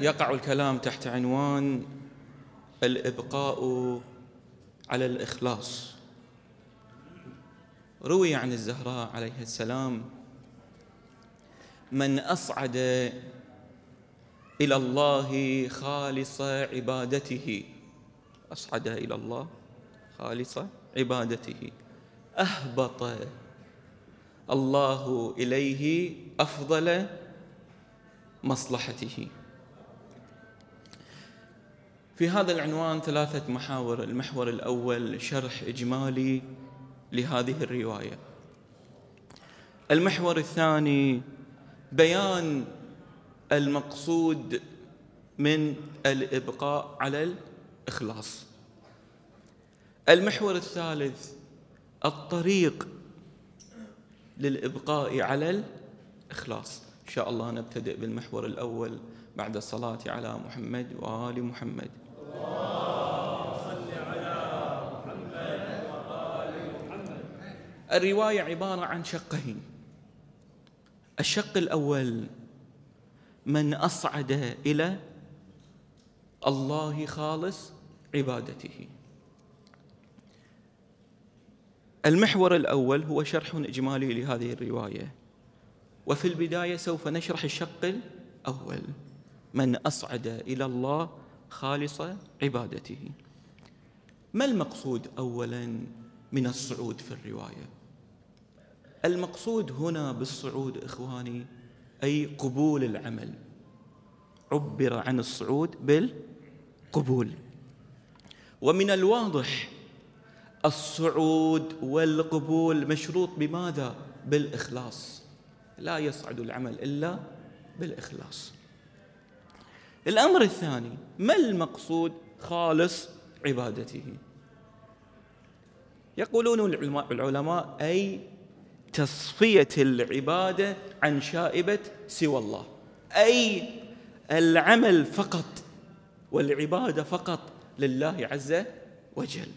يقع الكلام تحت عنوان الإبقاء على الإخلاص. روي عن الزهراء عليه السلام من أصعد إلى الله خالص عبادته. أصعد إلى الله خالص عبادته. أهبط الله إليه أفضل مصلحته. في هذا العنوان ثلاثة محاور المحور الأول شرح إجمالي لهذه الرواية. المحور الثاني بيان المقصود من الإبقاء على الإخلاص. المحور الثالث الطريق للإبقاء على الإخلاص. إن شاء الله نبتدئ بالمحور الأول بعد الصلاة على محمد وآل محمد. الرواية عبارة عن شقين. الشق الأول من أصعد إلى الله خالص عبادته. المحور الأول هو شرح إجمالي لهذه الرواية. وفي البداية سوف نشرح الشق الأول من أصعد إلى الله خالص عبادته. ما المقصود أولا من الصعود في الرواية؟ المقصود هنا بالصعود إخواني أي قبول العمل. عبر عن الصعود بالقبول. ومن الواضح الصعود والقبول مشروط بماذا؟ بالإخلاص. لا يصعد العمل إلا بالإخلاص. الأمر الثاني ما المقصود خالص عبادته؟ يقولون العلماء أي تصفية العبادة عن شائبة سوى الله. أي العمل فقط والعبادة فقط لله عز وجل.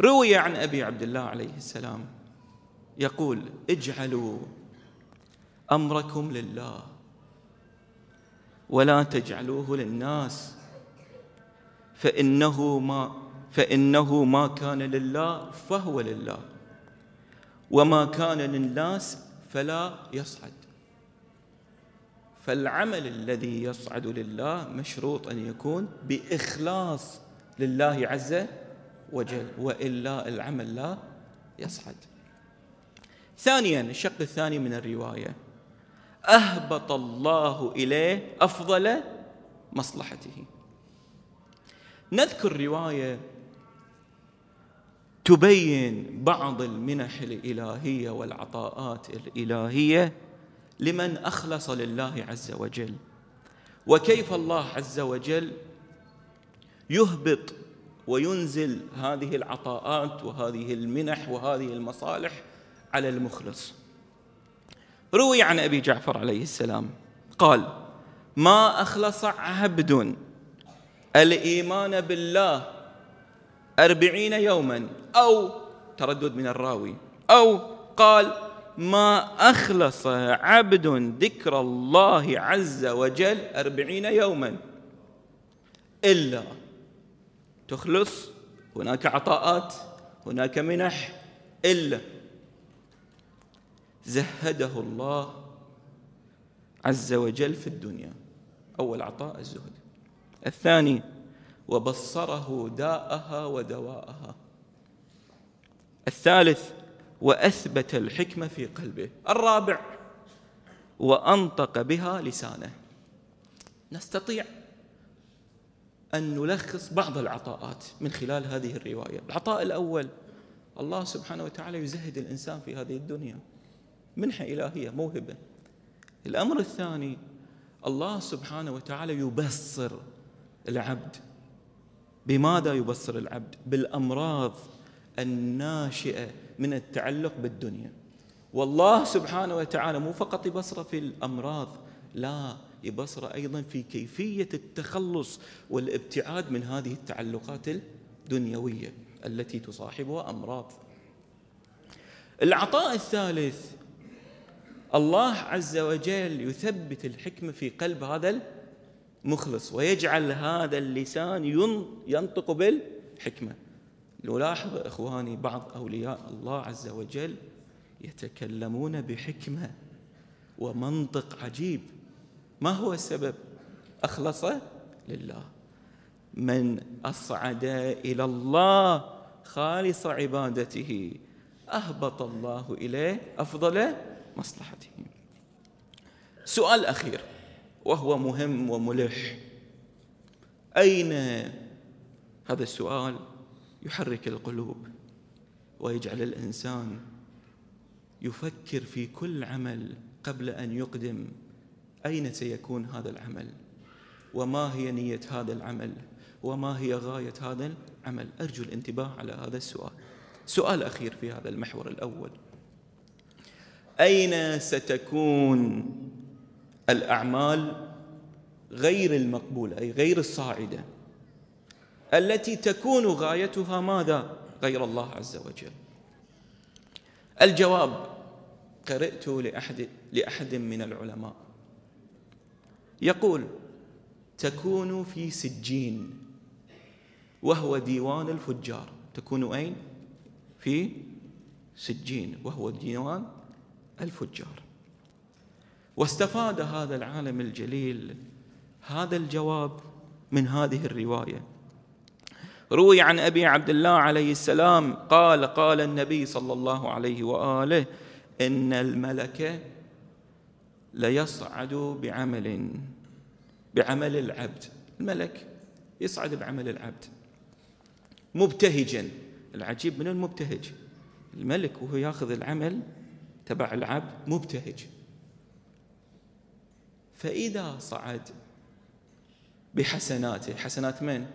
روي عن أبي عبد الله عليه السلام يقول اجعلوا أمركم لله. ولا تجعلوه للناس. فإنه ما فإنه ما كان لله فهو لله. وما كان للناس فلا يصعد. فالعمل الذي يصعد لله مشروط أن يكون بإخلاص لله عز وجل وإلا العمل لا يصعد. ثانيا الشق الثاني من الرواية. أهبط الله إليه أفضل مصلحته. نذكر رواية تبين بعض المنح الإلهية والعطاءات الإلهية لمن أخلص لله عز وجل. وكيف الله عز وجل يهبط وينزل هذه العطاءات وهذه المنح وهذه المصالح على المخلص؟ روي عن أبي جعفر عليه السلام. قال ما أخلص عبد الإيمان بالله أربعين يوما. أو تردد من الراوي. أو قال ما أخلص عبد ذكر الله عز وجل أربعين يوما. إلا تخلص هناك عطاءات هناك منح إلا زهده الله عز وجل في الدنيا. أول عطاء الزهد. الثاني وبصره داءها ودواءها. الثالث وأثبت الحكمه في قلبه. الرابع وأنطق بها لسانه. نستطيع أن نلخص بعض العطاءات من خلال هذه الرواية. العطاء الأول الله سبحانه وتعالى يزهد الإنسان في هذه الدنيا. منحة إلهية موهبة. الأمر الثاني الله سبحانه وتعالى يبصر العبد. بماذا يبصر العبد؟ بالأمراض الناشئة من التعلق بالدنيا. والله سبحانه وتعالى مو فقط يبصر في الأمراض لا يبصر أيضا في كيفية التخلص والابتعاد من هذه التعلقات الدنيوية التي تصاحبها أمراض. العطاء الثالث الله عز وجل يثبت الحكمة في قلب هذا المخلص ويجعل هذا اللسان ينطق بالحكمة. نلاحظ إخواني بعض أولياء الله عز وجل يتكلمون بحكمة ومنطق عجيب. ما هو السبب؟ أخلص لله. من أصعد إلى الله خالص عبادته أهبط الله إليه أفضل مصلحته. سؤال أخير وهو مهم وملح. أين هذا السؤال يحرك القلوب ويجعل الإنسان يفكر في كل عمل قبل أن يقدم أين سيكون هذا العمل؟ وما هي نية هذا العمل؟ وما هي غاية هذا العمل؟ أرجو الانتباه على هذا السؤال. سؤال أخير في هذا المحور الأول. أين ستكون الأعمال غير المقبولة أي غير الصاعدة؟ التي تكون غايتها ماذا غير الله عز وجل؟ الجواب قرأت لأحد, لأحد من العلماء. يقول تكون في سجين وهو ديوان الفجار. تكون أين؟ في سجين وهو ديوان الفجار. واستفاد هذا العالم الجليل هذا الجواب من هذه الرواية. روي عن أبي عبد الله عليه السلام قال قال النبي صلى الله عليه وآله إن الملك ليصعد بعمل بعمل العبد. الملك يصعد بعمل العبد. مبتهجا. العجيب من المبتهج؟ الملك وهو ياخذ العمل تبع العبد مبتهج. فإذا صعد بحسناته حسنات من؟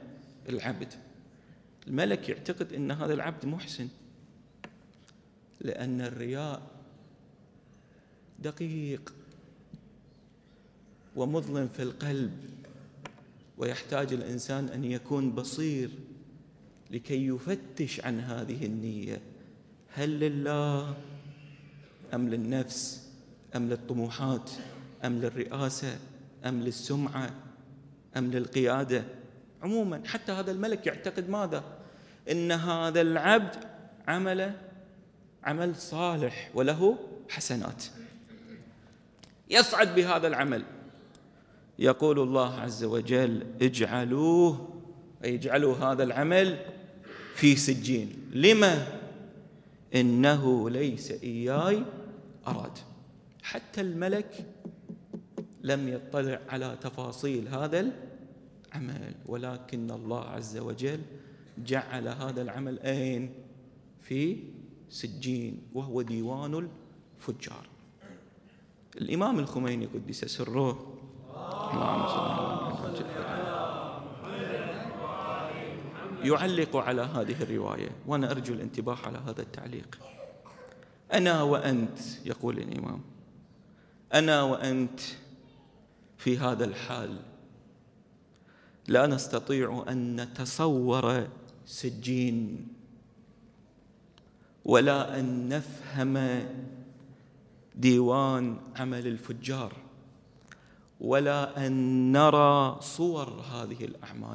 العبد. الملك يعتقد أن هذا العبد محسن لأن الرياء دقيق ومظلم في القلب ويحتاج الإنسان أن يكون بصير لكي يفتش عن هذه النية. هل لله أم للنفس أم للطموحات أم للرئاسة أم للسمعة أم للقيادة. عموما حتى هذا الملك يعتقد ماذا؟ إن هذا العبد عمل عمل صالح وله حسنات. يصعد بهذا العمل. يقول الله عز وجل اجعلوه أي اجعلوا هذا العمل في سجين. لما؟ إنه ليس إياي أراد. حتى الملك لم يطلع على تفاصيل هذا العمل ولكن الله عز وجل جعل هذا العمل أين؟ في سجين وهو ديوان الفجار. الإمام الخميني قدس سره. اللهم صل على يعلق على هذه الرواية وأنا أرجو الانتباه على هذا التعليق. أنا وأنت يقول الإمام. أنا وأنت في هذا الحال. لا نستطيع أن نتصور سجين ولا أن نفهم ديوان عمل الفجار ولا أن نرى صور هذه الأعمال.